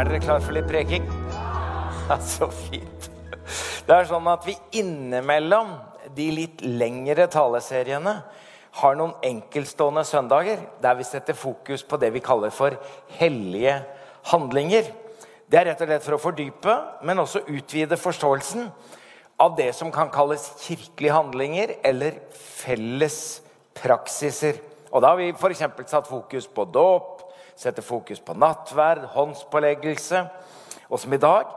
Er dere klar for litt preking? Ja, så fint. Det er sånn at vi innimellom de litt lengre taleseriene har noen enkeltstående søndager der vi setter fokus på det vi kaller for hellige handlinger. Det er rett og slett for å fordype, men også utvide forståelsen av det som kan kalles kirkelige handlinger eller felles praksiser. Og Da har vi f.eks. satt fokus på dåp, setter fokus på nattverd, håndspåleggelse, og som i dag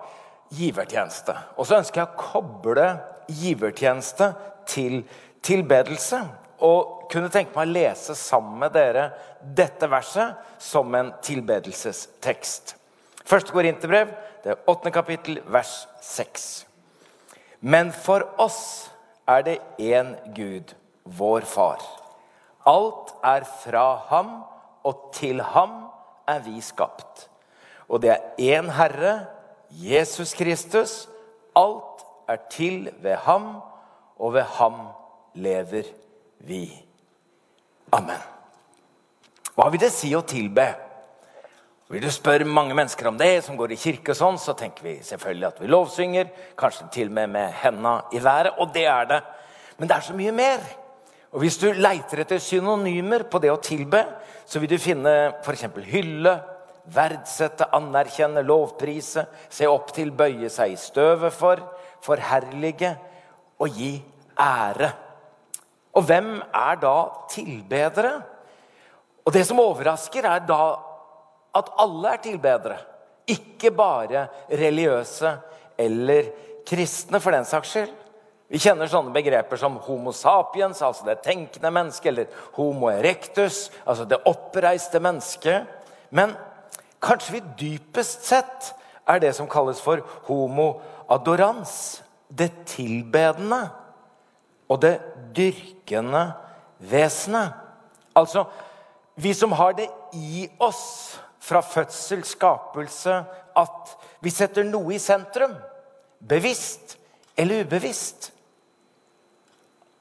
givertjeneste. Og så ønsker jeg å koble givertjeneste til tilbedelse. Og kunne tenke meg å lese sammen med dere dette verset som en tilbedelsestekst. Første Korinterbrev, det er åttende kapittel, vers 6. Men for oss er det én Gud, vår Far. Alt er fra ham, og til ham er vi skapt. Og det er én Herre, Jesus Kristus. Alt er til ved ham, og ved ham lever vi. Amen. Hva vil det si å tilbe? Vil du spørre mange mennesker om det, som går i kirke og sånn, så tenker vi selvfølgelig at vi lovsynger. Kanskje til og med med henda i været. Og det er det. Men det er så mye mer. Og Hvis du leiter etter synonymer på det å tilbe, så vil du finne f.eks. hylle, verdsette, anerkjenne, lovprise, se opp til, bøye seg i støvet for, forherlige og gi ære. Og hvem er da tilbedere? Og det som overrasker, er da at alle er tilbedere. Ikke bare religiøse eller kristne, for den saks skyld. Vi kjenner sånne begreper som homo sapiens, altså det tenkende mennesket, eller homo erectus, altså det oppreiste mennesket. Men kanskje vi dypest sett er det som kalles for homo adorans, det tilbedende og det dyrkende vesenet. Altså vi som har det i oss fra fødsel, skapelse, at vi setter noe i sentrum. Bevisst eller ubevisst.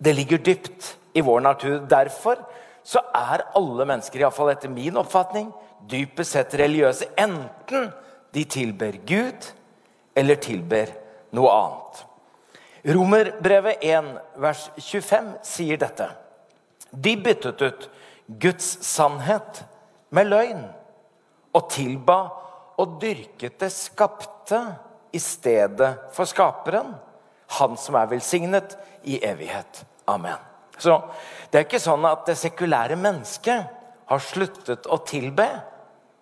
Det ligger dypt i vår natur. Derfor så er alle mennesker, iallfall etter min oppfatning, dypest sett religiøse. Enten de tilber Gud eller tilber noe annet. Romerbrevet 1, vers 25 sier dette. De byttet ut Guds sannhet med løgn og tilba og dyrket det skapte i stedet for skaperen, han som er velsignet i evighet. Amen. Så det er ikke sånn at det sekulære mennesket har sluttet å tilbe.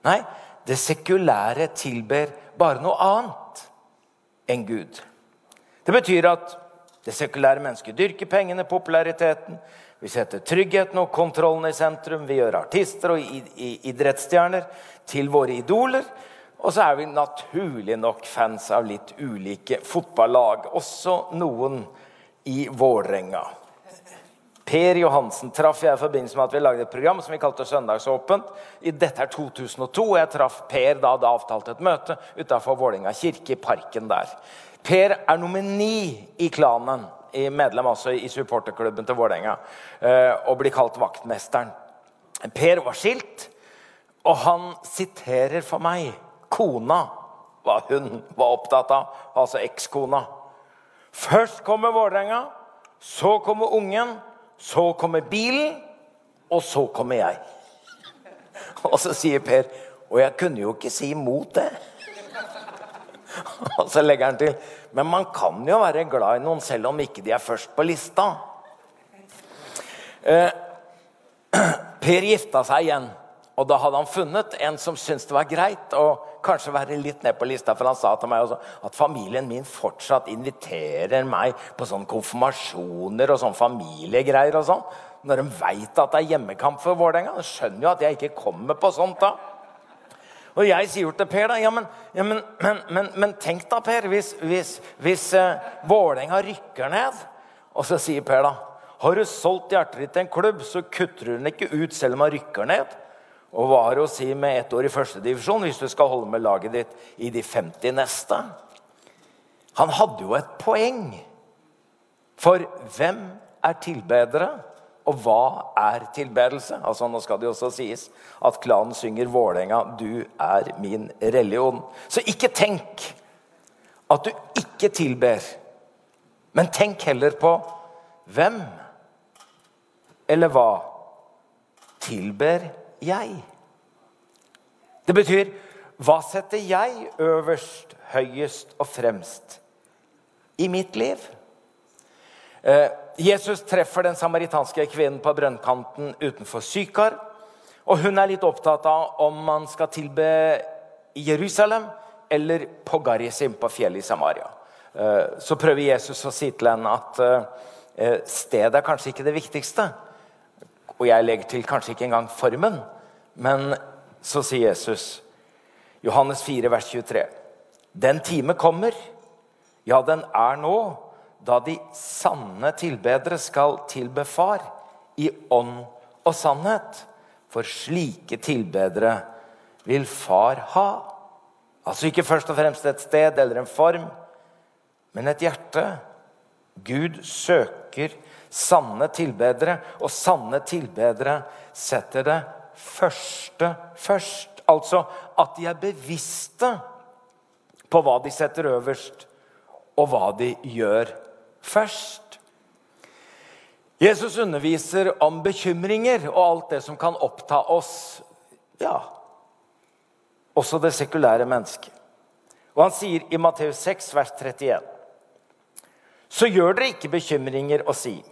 Nei, det sekulære tilber bare noe annet enn Gud. Det betyr at det sekulære mennesket dyrker pengene, populariteten. Vi setter tryggheten og kontrollen i sentrum. Vi gjør artister og idrettsstjerner til våre idoler. Og så er vi naturlig nok fans av litt ulike fotballag. Også noen i Vålerenga. Per Johansen traff jeg i forbindelse med at vi lagde et program som vi kalte Søndagsåpent. Dette er 2002, og jeg traff Per da det avtalte et møte utafor Vålinga kirke, i parken der. Per er nummer i klanen, i medlem altså i supporterklubben til Vålerenga, eh, og blir kalt vaktmesteren. Per var skilt, og han siterer for meg kona, hva hun var opptatt av, altså ekskona. Først kommer Vålerenga, så kommer ungen. Så kommer bilen, og så kommer jeg. Og så sier Per Og jeg kunne jo ikke si imot det. Og så legger han til Men man kan jo være glad i noen selv om ikke de er først på lista. Eh, per gifta seg igjen. Og da hadde han funnet en som syntes det var greit å kanskje være litt ned på lista. For han sa til meg også at familien min fortsatt inviterer meg på sånne konfirmasjoner og sånne familiegreier. og sånn. Når de veit at det er hjemmekamp for Vålerenga. De skjønner jo at jeg ikke kommer på sånt da. Og jeg sier til Per da, ja, men, ja, men, men, men, tenk da, Per, hvis, hvis, hvis uh, Vålerenga rykker ned. Og så sier Per da har du solgt hjertet ditt til en klubb, så kutter du den ikke ut selv om han rykker ned. Og det å si med ett år i førstedivisjon hvis du skal holde med laget ditt i de 50 neste? Han hadde jo et poeng. For hvem er tilbedere, Og hva er tilbedelse? Altså Nå skal det jo også sies at klanen synger Vålerenga 'Du er min religion'. Så ikke tenk at du ikke tilber, men tenk heller på hvem eller hva tilber jeg? Det betyr hva setter jeg øverst, høyest og fremst i mitt liv? Eh, Jesus treffer den samaritanske kvinnen på brønnkanten utenfor Sykar. Og hun er litt opptatt av om man skal tilbe i Jerusalem eller på Garisim, på fjellet i Samaria. Eh, så prøver Jesus å si til henne at eh, stedet er kanskje ikke det viktigste. Og jeg legger til kanskje ikke engang formen. Men så sier Jesus, Johannes 4, vers 23, den time kommer, ja, den er nå da de sanne tilbedere skal tilbe Far i ånd og sannhet. For slike tilbedere vil Far ha. Altså ikke først og fremst et sted eller en form, men et hjerte. Gud søker sanne tilbedere, og sanne tilbedere setter det første først. Altså at de er bevisste på hva de setter øverst, og hva de gjør først. Jesus underviser om bekymringer og alt det som kan oppta oss. Ja, også det sekulære mennesket. Og han sier i Matteus 6, vers 31.: Så gjør dere ikke bekymringer og si:"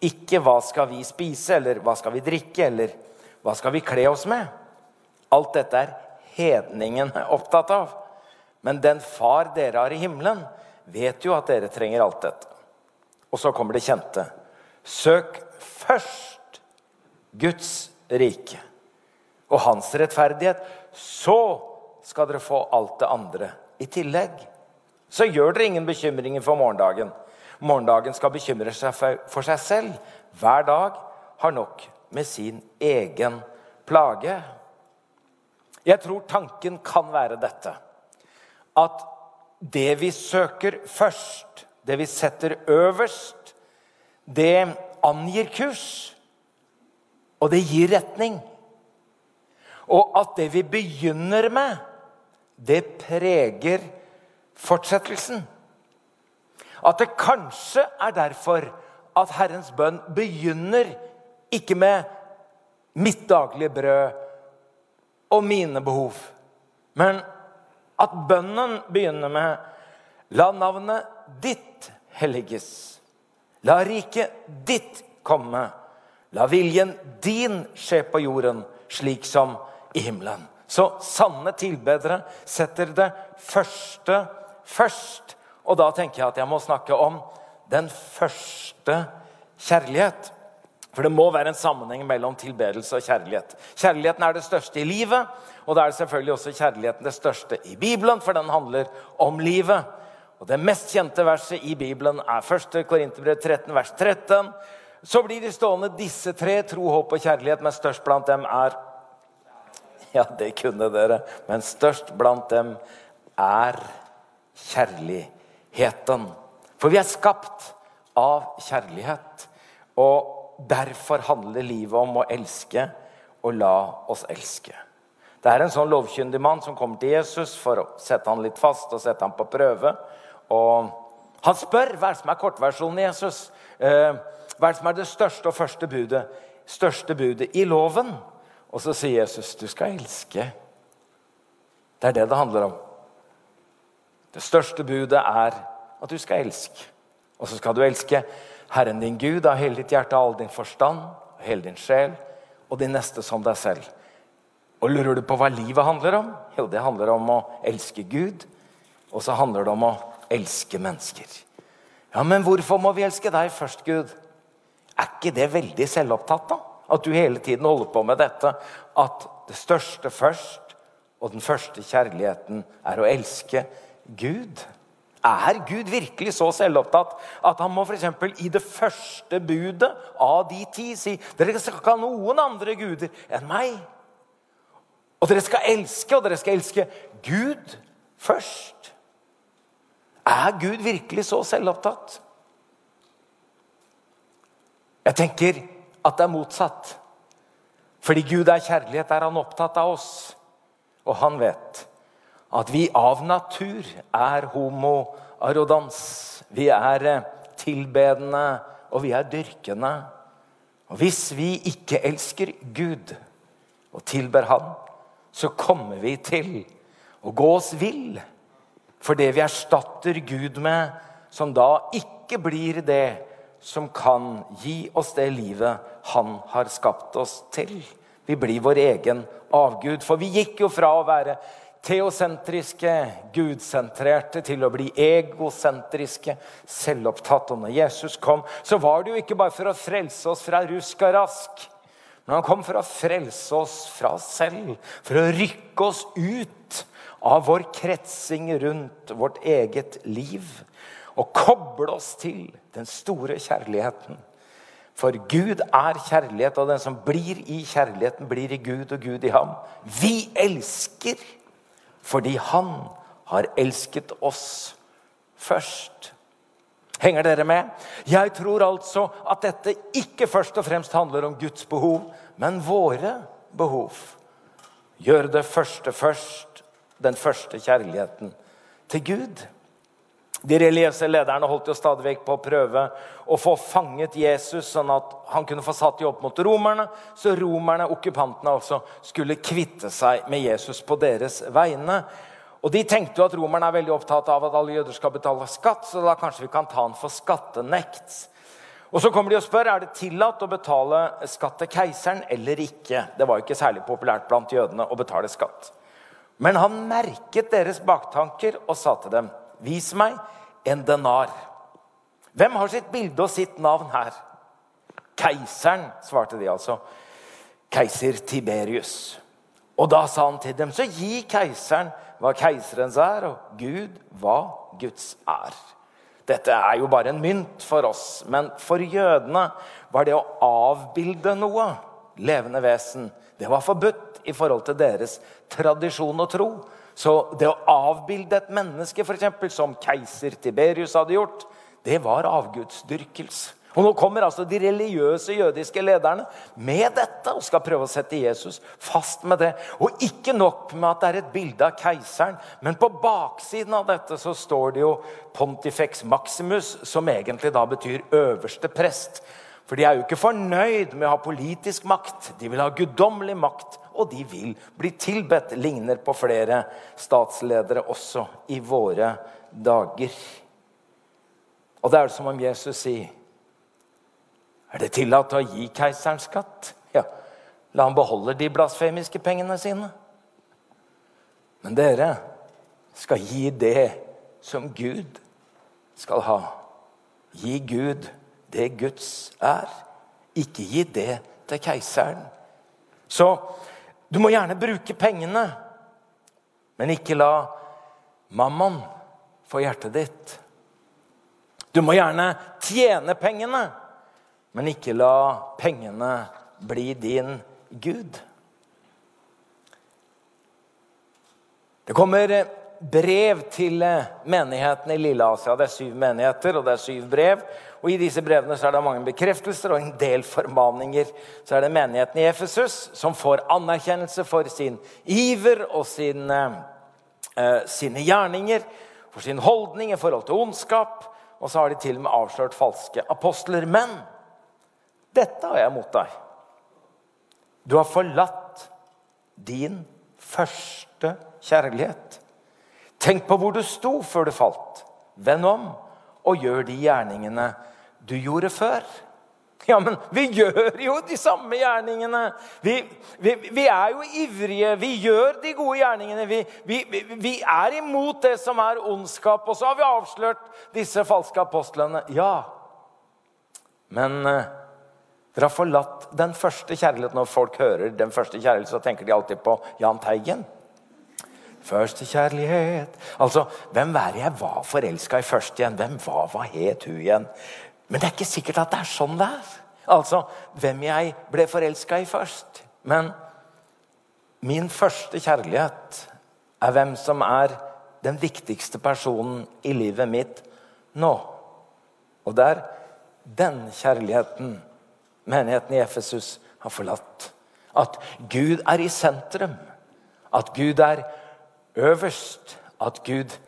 Ikke 'hva skal vi spise', eller 'hva skal vi drikke', eller 'hva skal vi kle oss med'? Alt dette er hedningen opptatt av. Men den far dere har i himmelen, vet jo at dere trenger alt dette. Og så kommer det kjente. Søk først Guds rike og hans rettferdighet. Så skal dere få alt det andre i tillegg. Så gjør dere ingen bekymringer for morgendagen. Morgendagen skal bekymre seg for seg selv. Hver dag har nok med sin egen plage. Jeg tror tanken kan være dette. At det vi søker først, det vi setter øverst, det angir kurs. Og det gir retning. Og at det vi begynner med, det preger fortsettelsen. At det kanskje er derfor at Herrens bønn begynner ikke med mitt daglige brød og mine behov, men at bønnen begynner med La navnet ditt helliges. La riket ditt komme. La viljen din skje på jorden, slik som i himmelen. Så sanne tilbedere setter det første først. Og da tenker jeg at jeg må snakke om den første kjærlighet. For det må være en sammenheng mellom tilbedelse og kjærlighet. Kjærligheten er det største i livet, og da er det selvfølgelig også kjærligheten det største i Bibelen, for den handler om livet. Og Det mest kjente verset i Bibelen er 1. Korinterbrev 13, vers 13. Så blir de stående disse tre, tro, håp og kjærlighet, men størst blant dem er Ja, det kunne dere, men størst blant dem er kjærligheten. For vi er skapt av kjærlighet. Og derfor handler livet om å elske og la oss elske. Det er en sånn lovkyndig mann som kommer til Jesus for å sette han litt fast og sette han på prøve. Og han spør hva som er kortversjonen i Jesus. Eh, hva som er det største og første budet? Største budet i loven. Og så sier Jesus, du skal elske. Det er det det handler om. Det største budet er at du skal elske. Og så skal du elske Herren din Gud av hele ditt hjerte, all din forstand, hele din sjel og din neste som deg selv. Og lurer du på hva livet handler om? Jo, det handler om å elske Gud. Og så handler det om å elske mennesker. Ja, Men hvorfor må vi elske deg først, Gud? Er ikke det veldig selvopptatt, da? At du hele tiden holder på med dette. At det største først, og den første kjærligheten er å elske Gud. Er Gud virkelig så selvopptatt at han må f.eks. i det første budet av de ti si dere skal ikke ha noen andre guder enn meg? Og dere skal elske, og dere skal elske Gud først. Er Gud virkelig så selvopptatt? Jeg tenker at det er motsatt. Fordi Gud er kjærlighet, er han opptatt av oss. Og han vet at vi av natur er homoarrodans. Vi er eh, tilbedende, og vi er dyrkende. Og hvis vi ikke elsker Gud og tilber Han, så kommer vi til å gå oss vill for det vi erstatter Gud med, som da ikke blir det som kan gi oss det livet Han har skapt oss til. Vi blir vår egen avgud. For vi gikk jo fra å være teosentriske, gudsentrerte, til å bli egosentriske, selvopptatt. Og når Jesus kom, så var det jo ikke bare for å frelse oss fra rusk og rask. Men han kom for å frelse oss fra oss selv, for å rykke oss ut av vår kretsing rundt vårt eget liv. Og koble oss til den store kjærligheten. For Gud er kjærlighet, og den som blir i kjærligheten, blir i Gud og Gud i ham. Vi elsker fordi Han har elsket oss først. Henger dere med? Jeg tror altså at dette ikke først og fremst handler om Guds behov, men våre behov. Gjøre det første først, den første kjærligheten til Gud. De religiøse lederne holdt jo stadig vekk på å prøve å få fanget Jesus, sånn at han kunne få satt dem opp mot romerne, så romerne, okkupantene, også skulle kvitte seg med Jesus på deres vegne. Og De tenkte jo at romerne er veldig opptatt av at alle jøder skal betale skatt, så da kanskje vi kan ta han for skattenekt. Og Så kommer de og spør er det tillatt å betale skatt til keiseren eller ikke. Det var jo ikke særlig populært blant jødene å betale skatt. Men han merket deres baktanker og sa til dem, 'Vis meg en denar.' Hvem har sitt bilde og sitt navn her? Keiseren, svarte de altså. Keiser Tiberius. Og da sa han til dem, så gi keiseren hva keiserens er, og Gud hva Guds er. Dette er jo bare en mynt for oss, men for jødene var det å avbilde noe, levende vesen, det var forbudt i forhold til deres tradisjon og tro. Så det å avbilde et menneske, for eksempel, som keiser Tiberius hadde gjort, det var avgudsdyrkelse. Og Nå kommer altså de religiøse jødiske lederne med dette og skal prøve å sette Jesus fast med det. Og ikke nok med at det er et bilde av keiseren, men på baksiden av dette så står det jo Pontifex Maximus, som egentlig da betyr øverste prest. For de er jo ikke fornøyd med å ha politisk makt. De vil ha guddommelig makt og de vil bli tilbedt. Ligner på flere statsledere også i våre dager. Og det er som om Jesus sier Er det tillatt å gi keiseren skatt? Ja, la han beholde de blasfemiske pengene sine. Men dere skal gi det som Gud skal ha. Gi Gud det Guds er. Ikke gi det til keiseren. Så du må gjerne bruke pengene, men ikke la mammon få hjertet ditt. Du må gjerne tjene pengene, men ikke la pengene bli din Gud. Det kommer brev til menighetene i Lille-Asia. Det er syv menigheter, og det er syv brev. Og I disse brevene så er det mange bekreftelser og en del formaninger. Så er det menigheten i Efesus som får anerkjennelse for sin iver og sin, eh, sine gjerninger, for sin holdning i forhold til ondskap. Og så har de til og med avslørt falske apostler. Men dette har jeg mot deg. Du har forlatt din første kjærlighet. Tenk på hvor du sto før du falt. Vend om og gjør de gjerningene du gjorde før. Ja, men vi gjør jo de samme gjerningene. Vi, vi, vi er jo ivrige. Vi gjør de gode gjerningene. Vi, vi, er imot det som er ondskap. Og så har vi avslørt disse falske apostlene. Ja, men eh, dere har forlatt den første kjærligheten. Når folk hører den første kjærligheten, så tenker de alltid på Jahn Teigen. Første kjærlighet Altså, hvem var jeg var forelska i først igjen? Hvem var, hva het hun igjen? Men det er ikke sikkert at det er sånn det er. Altså hvem jeg ble forelska i først. Men min første kjærlighet er hvem som er den viktigste personen i livet mitt nå. Og det er den kjærligheten menigheten i Efesus har forlatt. At Gud er i sentrum. At Gud er øverst. At Gud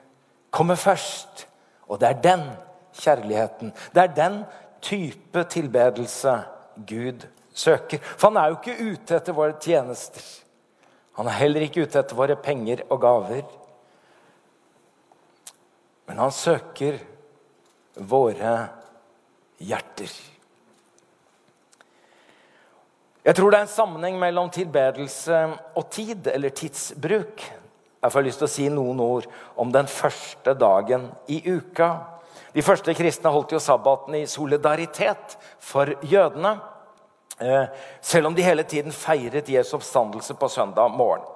kommer først. Og det er den kjærligheten, det er den type tilbedelse Gud søker. For han er jo ikke ute etter våre tjenester. Han er heller ikke ute etter våre penger og gaver. Men han søker våre hjerter. Jeg tror det er en sammenheng mellom tilbedelse og tid, eller tidsbruk. Jeg får lyst til å si noen ord om den første dagen i uka. De første kristne holdt jo sabbaten i solidaritet for jødene. Eh, selv om de hele tiden feiret Jesu oppstandelse på søndag morgen.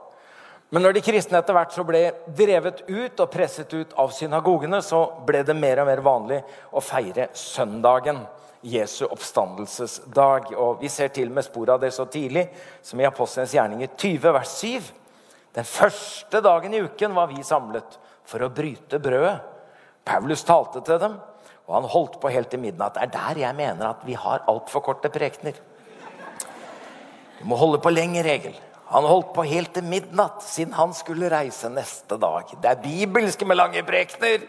Men når de kristne etter hvert så ble drevet ut og presset ut av synagogene, så ble det mer og mer vanlig å feire søndagen. Jesu oppstandelsesdag. Og Vi ser til med spor av det så tidlig som i Apostelens gjerninger 20, vers 7. Den første dagen i uken var vi samlet for å bryte brødet. Paulus talte til dem, og han holdt på helt til midnatt. Det er der jeg mener at vi har altfor korte prekener. Du må holde på lenge regel. Han holdt på helt til midnatt siden han skulle reise neste dag. Det er bibelske med lange prekener.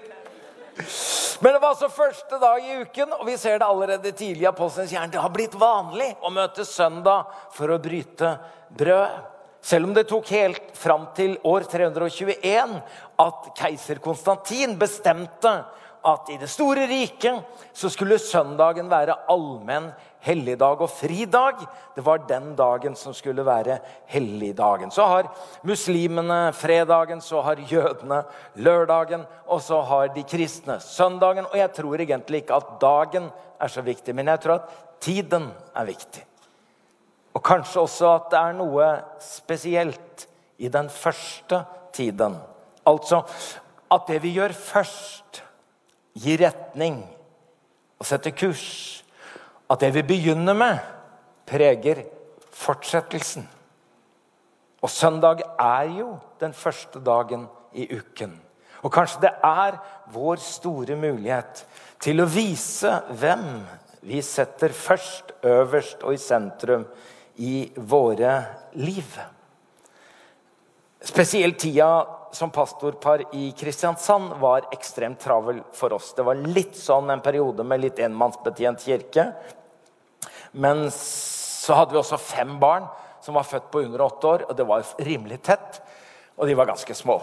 Men det var altså første dag i uken, og vi ser det allerede tidlig i Apostelens hjerne. Det har blitt vanlig å møte søndag for å bryte brød. Selv om det tok helt fram til år 321 at keiser Konstantin bestemte at i det store riket så skulle søndagen være allmenn helligdag og fridag. Det var den dagen som skulle være helligdagen. Så har muslimene fredagen, så har jødene lørdagen, og så har de kristne søndagen. Og jeg tror egentlig ikke at dagen er så viktig, men jeg tror at tiden er viktig. Og kanskje også at det er noe spesielt i den første tiden. Altså at det vi gjør først gir retning og setter kurs. At det vi begynner med, preger fortsettelsen. Og søndag er jo den første dagen i uken. Og kanskje det er vår store mulighet til å vise hvem vi setter først, øverst og i sentrum i våre liv. Spesielt tida som pastorpar i Kristiansand var ekstremt travel for oss. Det var litt sånn en periode med litt enmannsbetjent kirke. Men så hadde vi også fem barn som var født på under åtte år, og det var rimelig tett. Og de var ganske små.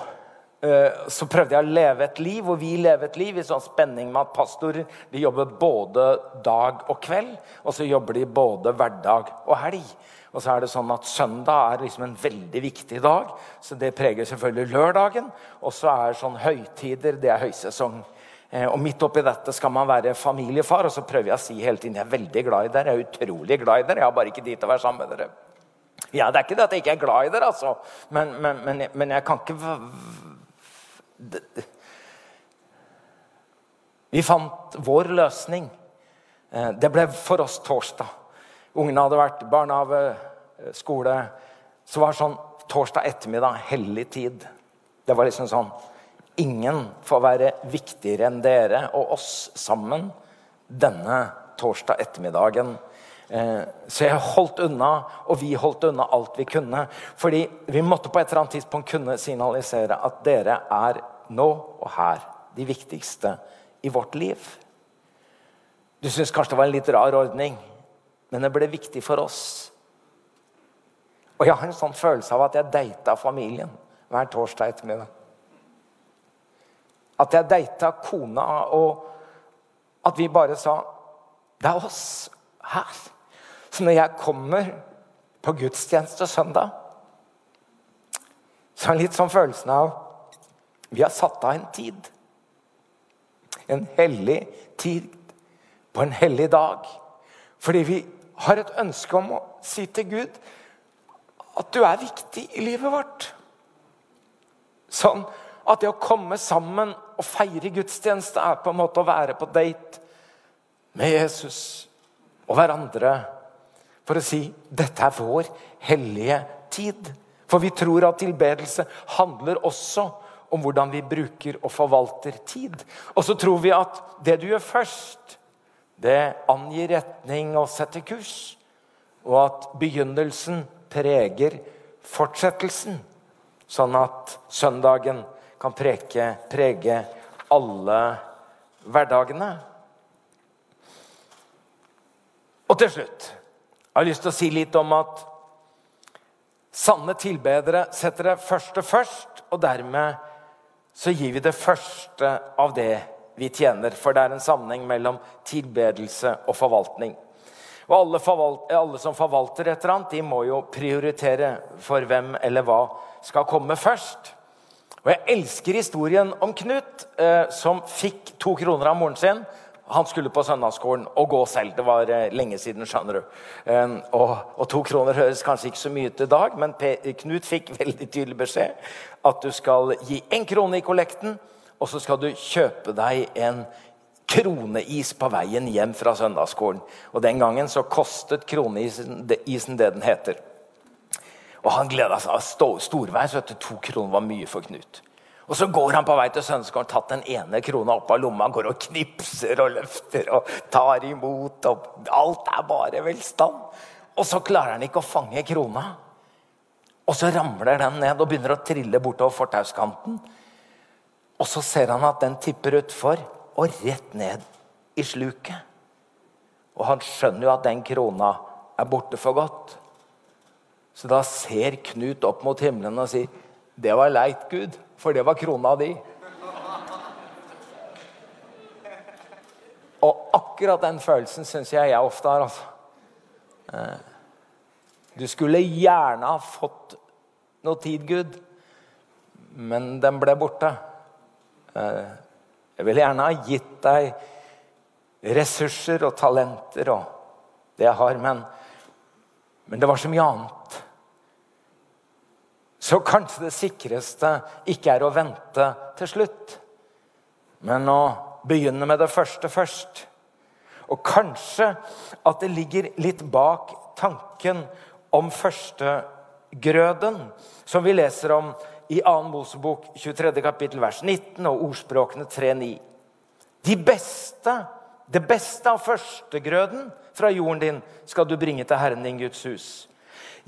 Eh, så prøvde jeg å leve et liv, og vi lever et liv i sånn spenning med at pastorer de jobber både dag og kveld, og så jobber de både hverdag og helg. Og så er det sånn at Søndag er liksom en veldig viktig dag, så det preger selvfølgelig lørdagen. Og så er sånn høytider det er høysesong. Eh, og midt oppi dette skal man være familiefar, og så prøver jeg å si hele tiden jeg er veldig glad i dere. Jeg er utrolig glad i dere, jeg har bare ikke tid til å være sammen med dere. Ja, Det er ikke det at jeg ikke er glad i dere, altså. Men, men, men, men jeg kan ikke Vi fant vår løsning. Eh, det ble for oss torsdag. Ungene hadde vært barnehage, eh, skole. Så var det sånn torsdag ettermiddag, hellig tid. Det var liksom sånn Ingen får være viktigere enn dere og oss sammen denne torsdag ettermiddagen. Eh, så jeg holdt unna, og vi holdt unna alt vi kunne. Fordi vi måtte på et eller annet tidspunkt kunne signalisere at dere er nå og her de viktigste i vårt liv. Du syns kanskje det var en litt rar ordning men det ble viktig for oss. Og jeg har en sånn følelse av at jeg data familien hver torsdag ettermiddag. At jeg data kona, og at vi bare sa Det er oss her. Så når jeg kommer på gudstjeneste søndag, så er det litt sånn følelsen av Vi har satt av en tid. En hellig tid på en hellig dag. Fordi vi har et ønske om å si til Gud at du er viktig i livet vårt. Sånn at det å komme sammen og feire gudstjeneste er på en måte å være på date med Jesus og hverandre for å si dette er vår hellige tid. For vi tror at tilbedelse handler også om hvordan vi bruker og forvalter tid. Og så tror vi at det du gjør først, det angir retning og setter kurs. og at begynnelsen preger fortsettelsen. Sånn at søndagen kan preke, prege alle hverdagene. Og til slutt jeg har lyst til å si litt om at sanne tilbedere setter det første først, og dermed så gir vi det første av det vi tjener. For det er en sammenheng mellom tilbedelse og forvaltning. Og alle, forvalt, alle som forvalter et eller annet, de må jo prioritere for hvem eller hva skal komme først. Og Jeg elsker historien om Knut, eh, som fikk to kroner av moren sin. Han skulle på søndagsskolen og gå selv. Det var eh, lenge siden, skjønner du. Eh, og, og, to kroner høres kanskje ikke så mye ut i dag, men P Knut fikk veldig tydelig beskjed at du skal gi én krone i kollekten, og så skal du kjøpe deg en kroneis på veien hjem fra søndagsskolen. Og Den gangen så kostet kroneisen det den heter. Og han gleda seg. Storveis. To kroner var mye for Knut. Og Så går han på vei til søndagsskolen, tatt den ene krona opp av lomma, går og knipser og løfter og tar imot. og Alt er bare velstand. Og så klarer han ikke å fange krona. Og så ramler den ned og begynner å trille bortover fortauskanten. Og så ser han at den tipper utfor og rett ned i sluket. Og han skjønner jo at den krona er borte for godt. Så da ser Knut opp mot himmelen og sier, 'Det var leit, Gud, for det var krona di'. Og akkurat den følelsen syns jeg jeg ofte har. altså. Eh, du skulle gjerne ha fått noe tid, Gud, men den ble borte. Eh, jeg ville gjerne ha gitt deg ressurser og talenter og det jeg har, men, men det var så mye annet. Så kanskje det sikreste ikke er å vente til slutt, men å begynne med det første først. Og kanskje at det ligger litt bak tanken om førstegrøden, som vi leser om i 2. Mosebok 23. kapittel vers 19 og ordspråkene 3.9. De beste, det beste av førstegrøden fra jorden din skal du bringe til Herren din Guds hus.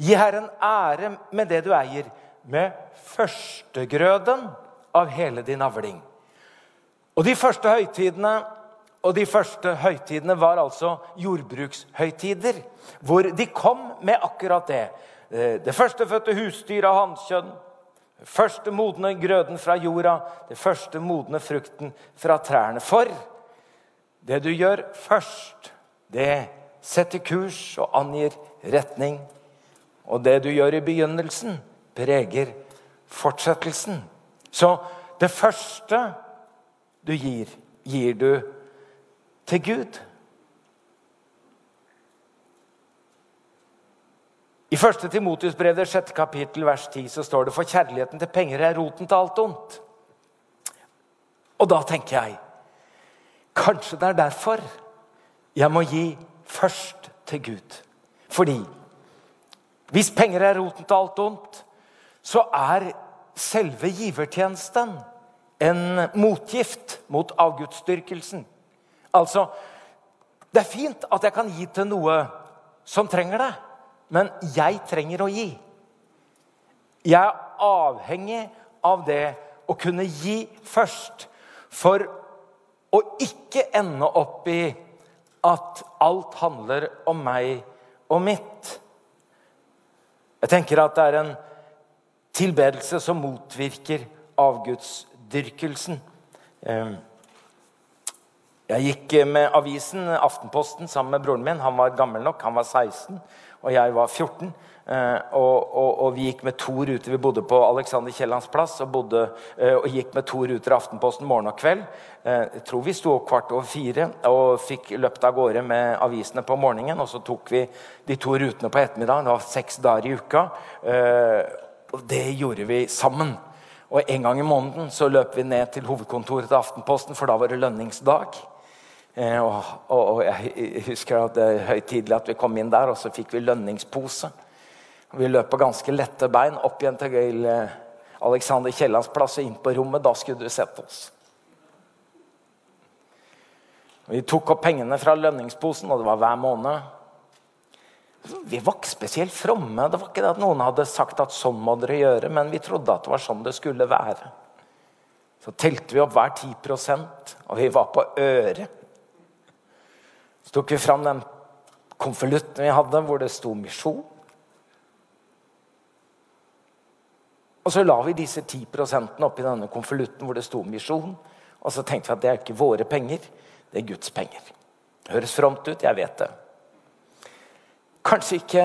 Gi Herren ære med det du eier, med førstegrøden av hele din avling. Og De første høytidene og de første høytidene var altså jordbrukshøytider, hvor de kom med akkurat det. Eh, det førstefødte husdyr av hannkjønn, første modne grøden fra jorda, det første modne frukten fra trærne. For det du gjør først, det setter kurs og angir retning. Og det du gjør i begynnelsen, preger fortsettelsen. Så det første du gir, gir du til Gud. I 1. Timotius brev, det 6. kapittel, vers 10, så står det for kjærligheten til penger er roten til alt ondt. Og da tenker jeg kanskje det er derfor jeg må gi først til Gud. Fordi hvis penger er roten til alt ondt, så er selve givertjenesten en motgift mot avgudsdyrkelsen. Altså, det er fint at jeg kan gi til noe som trenger det. Men jeg trenger å gi. Jeg er avhengig av det å kunne gi først. For å ikke ende opp i at alt handler om meg og mitt. Jeg tenker at det er en tilbedelse som motvirker avgudsdyrkelsen. Ehm, jeg gikk med avisen Aftenposten sammen med broren min. Han var gammel nok, han var 16 og jeg var 14. Eh, og, og, og, vi gikk med to ruter. Vi bodde på Alexander Kiellands plass og, bodde, eh, og gikk med to ruter Aftenposten morgen og kveld. Eh, jeg tror vi sto opp kvart over fire og fikk løpt av gårde med avisene på morgenen. Og så tok vi de to rutene på ettermiddagen. Det var seks dager i uka. Og det gjorde vi sammen. Og en gang i måneden så løp vi ned til hovedkontoret til Aftenposten, for da var det lønningsdag. Eh, og, og, og, jeg husker at det er høytidelig at vi kom inn der, og så fikk vi lønningspose. Vi løp på ganske lette bein opp igjen til eh, Alexander Kiellands plass og inn på rommet. Da skulle du sett oss. Vi tok opp pengene fra lønningsposen, og det var hver måned. Vi var ikke spesielt fromme. Det var ikke det at noen hadde sagt at sånn må dere gjøre, men vi trodde at det var sånn det skulle være. Så telte vi opp hver 10% og vi var på øret. Så tok vi fram den konvolutten vi hadde, hvor det sto 'misjon'. Og så la vi disse 10% oppi denne konvolutten hvor det sto 'misjon'. Og så tenkte vi at det er ikke våre penger, det er Guds penger. Det høres fromt ut, jeg vet det. Kanskje ikke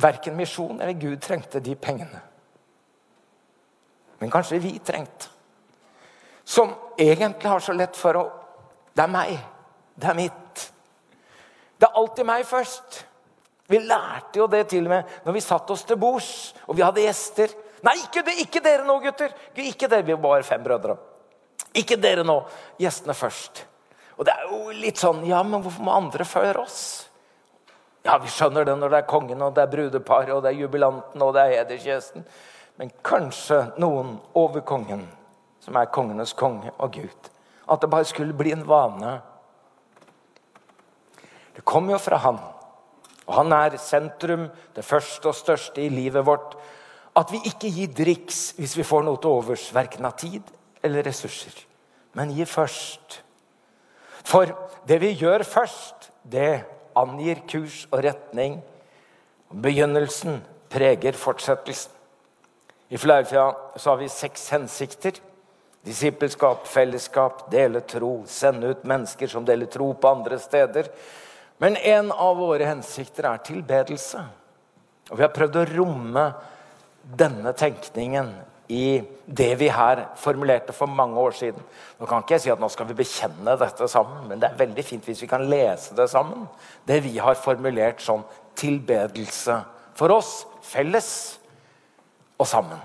verken misjon eller Gud trengte de pengene. Men kanskje vi trengte. Som egentlig har så lett for å Det er meg. Det er mitt. Det er alltid meg først. Vi lærte jo det til og med når vi satt oss til bords og vi hadde gjester. Nei, ikke, ikke dere nå, gutter! Ikke dere, Vi var fem brødre. Ikke dere nå. Gjestene først. Og det er jo litt sånn Ja, men hvorfor må andre før oss? Ja, vi skjønner det når det er kongen, og det er brudeparet, og det er jubilanten og det er hedersgjesten. Men kanskje noen over kongen, som er kongenes konge og Gud. At det bare skulle bli en vane. Det kommer jo fra han. Og han er sentrum, det første og største i livet vårt. At vi ikke gir driks hvis vi får noe til overs, verken av tid eller ressurser. Men gi først. For det vi gjør først, det angir kurs og retning. Begynnelsen preger fortsettelsen. I Flaufjella har vi seks hensikter. Disippelskap, fellesskap, dele tro, sende ut mennesker som deler tro på andre steder. Men en av våre hensikter er tilbedelse. Og vi har prøvd å romme denne tenkningen i det vi her formulerte for mange år siden. Nå kan ikke jeg si at nå skal vi bekjenne dette sammen, men det er veldig fint hvis vi kan lese det sammen. Det vi har formulert som tilbedelse for oss, felles og sammen.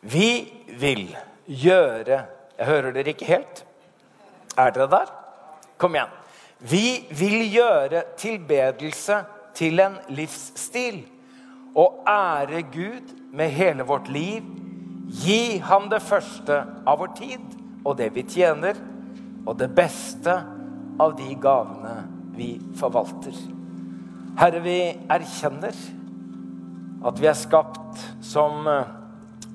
Vi vil gjøre Jeg hører dere ikke helt? Er dere der? Kom igjen. Vi vil gjøre tilbedelse til en livsstil og ære Gud med hele vårt liv. Gi ham det første av vår tid og det vi tjener, og det beste av de gavene vi forvalter. Herre, vi erkjenner at vi er skapt som eh,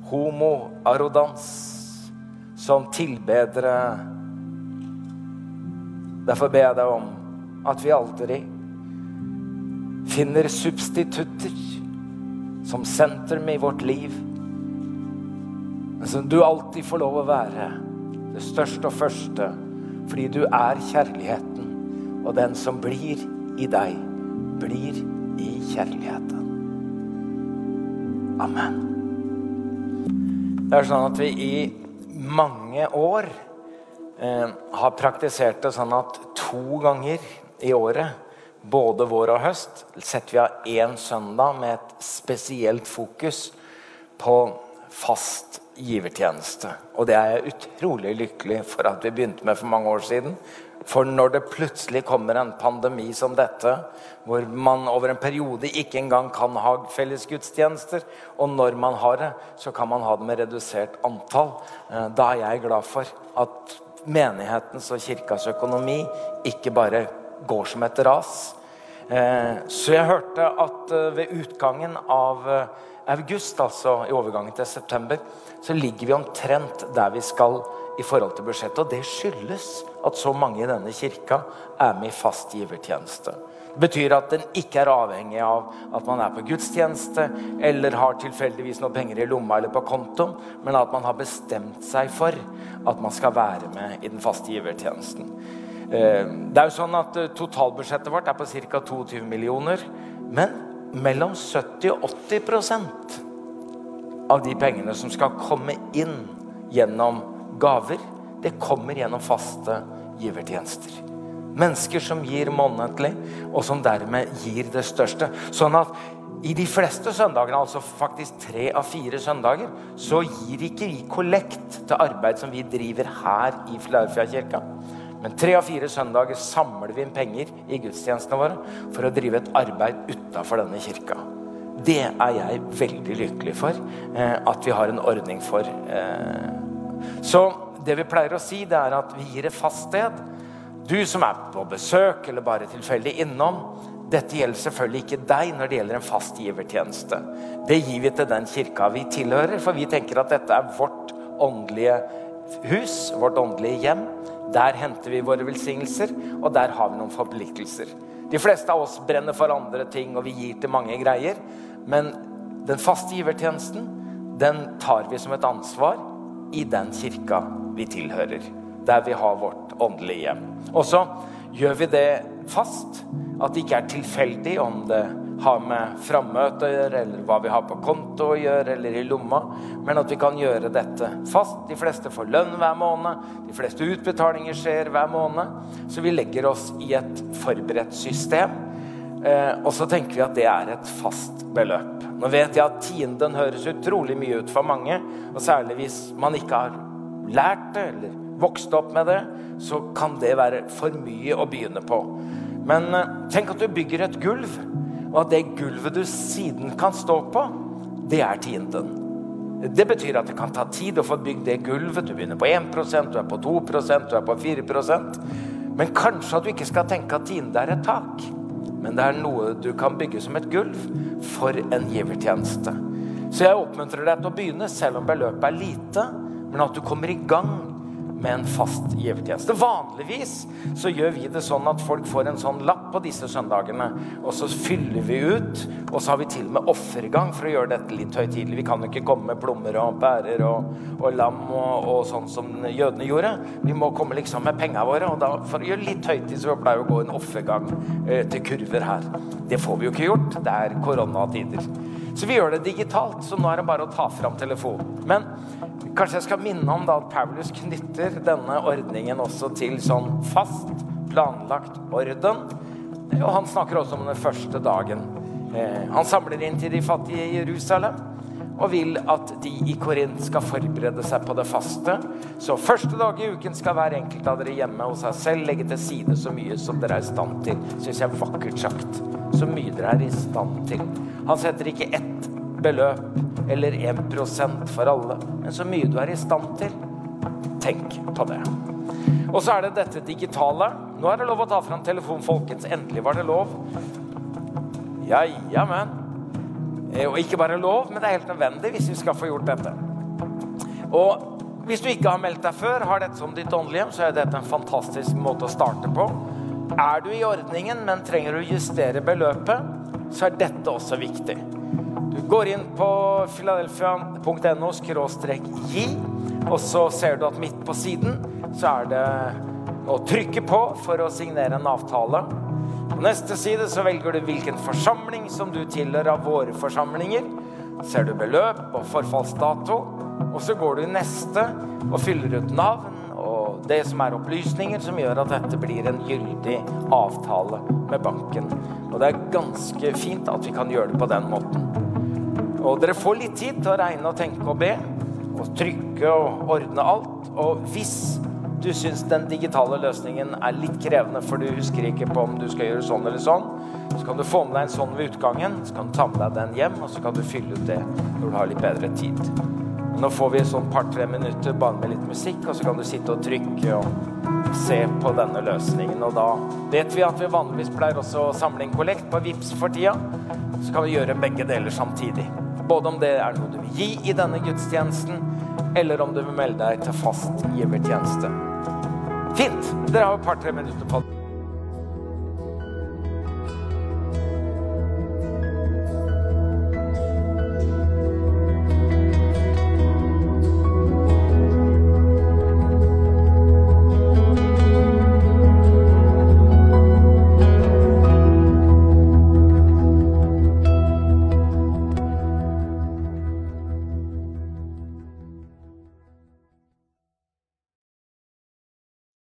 homo-arrodans, som tilbedere. Derfor ber jeg deg om at vi aldri finner substitutter som sentrum i vårt liv. Men som du alltid får lov å være det største og første fordi du er kjærligheten. Og den som blir i deg, blir i kjærligheten. Amen. Det er sånn at vi i mange år eh, har praktisert det sånn at to ganger i året både vår og høst setter vi av én søndag med et spesielt fokus på fast givertjeneste. Og det er jeg utrolig lykkelig for at vi begynte med for mange år siden. For når det plutselig kommer en pandemi som dette, hvor man over en periode ikke engang kan ha fellesgudstjenester, og når man har det, så kan man ha det med redusert antall, eh, da er jeg glad for at menighetens og kirkas økonomi ikke bare går som et ras. Eh, så jeg hørte at eh, ved utgangen av eh, august, altså i overgangen til september, så ligger vi omtrent der vi skal i forhold til budsjettet. Og det skyldes at så mange i denne kirka er med i fast givertjeneste. Det betyr at den ikke er avhengig av at man er på gudstjeneste eller har tilfeldigvis noen penger i lomma eller på kontoen, men at man har bestemt seg for at man skal være med i den faste givertjenesten. Eh, det er jo sånn at eh, Totalbudsjettet vårt er på ca. 22 millioner. Men mellom 70 og 80% av de pengene som skal komme inn gjennom gaver, det kommer gjennom faste givertjenester. Mennesker som gir månedlig, og som dermed gir det største. Sånn at i de fleste søndagene, altså faktisk tre av fire søndager, så gir ikke vi kollekt til arbeid som vi driver her i Flaufjellkirka. Men tre av fire søndager samler vi inn penger i gudstjenestene våre for å drive et arbeid utafor denne kirka. Det er jeg veldig lykkelig for eh, at vi har en ordning for. Eh. Så det vi pleier å si, det er at vi gir et fast sted. Du som er på besøk eller bare tilfeldig innom, dette gjelder selvfølgelig ikke deg når det gjelder en fast givertjeneste. Det gir vi til den kirka vi tilhører, for vi tenker at dette er vårt åndelige hus, vårt åndelige hjem. Der henter vi våre velsignelser, og der har vi noen forpliktelser. De fleste av oss brenner for andre ting, og vi gir til mange greier. Men den faste givertjenesten, den tar vi som et ansvar i den kirka vi tilhører. Der vi har vårt åndelige hjem. Og så gjør vi det fast. At det ikke er tilfeldig om det har med frammøte å gjøre, eller hva vi har på konto å gjøre, eller i lomma. Men at vi kan gjøre dette fast. De fleste får lønn hver måned. De fleste utbetalinger skjer hver måned. Så vi legger oss i et forberedt system. Eh, og så tenker vi at det er et fast beløp. Nå vet jeg at tienden høres utrolig mye ut for mange. Og særlig hvis man ikke har lært det eller vokst opp med det, så kan det være for mye å begynne på. Men eh, tenk at du bygger et gulv og at det gulvet du siden kan stå på, det er tienden. Det betyr at det kan ta tid å få bygd det gulvet. Du begynner på 1 du er på 2 du er på 4% Men kanskje at du ikke skal tenke at tiende er et tak. Men det er noe du kan bygge som et gulv for en givertjeneste. Så jeg oppmuntrer deg til å begynne, selv om beløpet er lite, men at du kommer i gang med en fast givertjeneste. Vanligvis så gjør vi det sånn at folk får en sånn lapp på disse søndagene, og så fyller vi ut, og så har vi til og med offergang for å gjøre dette litt høytidelig. Vi kan jo ikke komme med plommer og bærer og, og lam og, og, sånn som jødene gjorde. Vi må komme liksom med penga våre, og da, for å gjøre litt høytid så pleier vi å gå en offergang eh, til kurver her. Det får vi jo ikke gjort. Det er koronatider. Så vi gjør det digitalt, så nå er det bare å ta fram telefonen. Men Kanskje jeg skal minne om da at Paulus knytter denne ordningen også til sånn fast, planlagt orden. Og han snakker også om den første dagen. Eh, han samler inn til de fattige i Jerusalem og vil at de i Korint skal forberede seg på det faste. Så første dag i uken skal hver enkelt av dere hjemme hos seg selv legge til side så mye som dere er i stand til. Syns jeg er vakkert sagt. Så mye dere er i stand til. Han setter ikke ett beløp eller 1% for alle, men så mye du er i stand til. Tenk på det. Og så er det dette digitale. Nå er det lov å ta fram telefonen, folkens. Endelig var det lov. Ja, men. Eh, og ikke bare lov, men det er helt nødvendig hvis vi skal få gjort dette. Og hvis du ikke har meldt deg før, har dette som ditt åndelige så er dette en fantastisk måte å starte på. Er du i ordningen, men trenger å justere beløpet, så er dette også viktig. Du går inn på philadelphia.no gi, og så ser du at midt på siden så er det å trykke på for å signere en avtale. På neste side så velger du hvilken forsamling som du tilhører av våre forsamlinger. Ser du beløp og forfallsdato, og så går du i neste og fyller ut navn og det som er opplysninger som gjør at dette blir en gyldig avtale med banken. Og det er ganske fint at vi kan gjøre det på den måten. Og dere får litt tid til å regne og tenke og be. Og trykke og ordne alt. Og hvis du syns den digitale løsningen er litt krevende, for du husker ikke på om du skal gjøre sånn eller sånn, så kan du få med deg en sånn ved utgangen. Så kan du ta med deg den hjem, og så kan du fylle ut det når du har litt bedre tid. Nå får vi sånn par-tre minutter bare med litt musikk, og så kan du sitte og trykke og se på denne løsningen. Og da vet vi at vi vanligvis pleier også å samle inn kollekt på VIPS for tida. Så kan vi gjøre begge deler samtidig. Både om det er noe du vil gi i denne gudstjenesten, eller om du vil melde deg til fast givertjeneste. Fint! Dere har et par-tre minutter på det.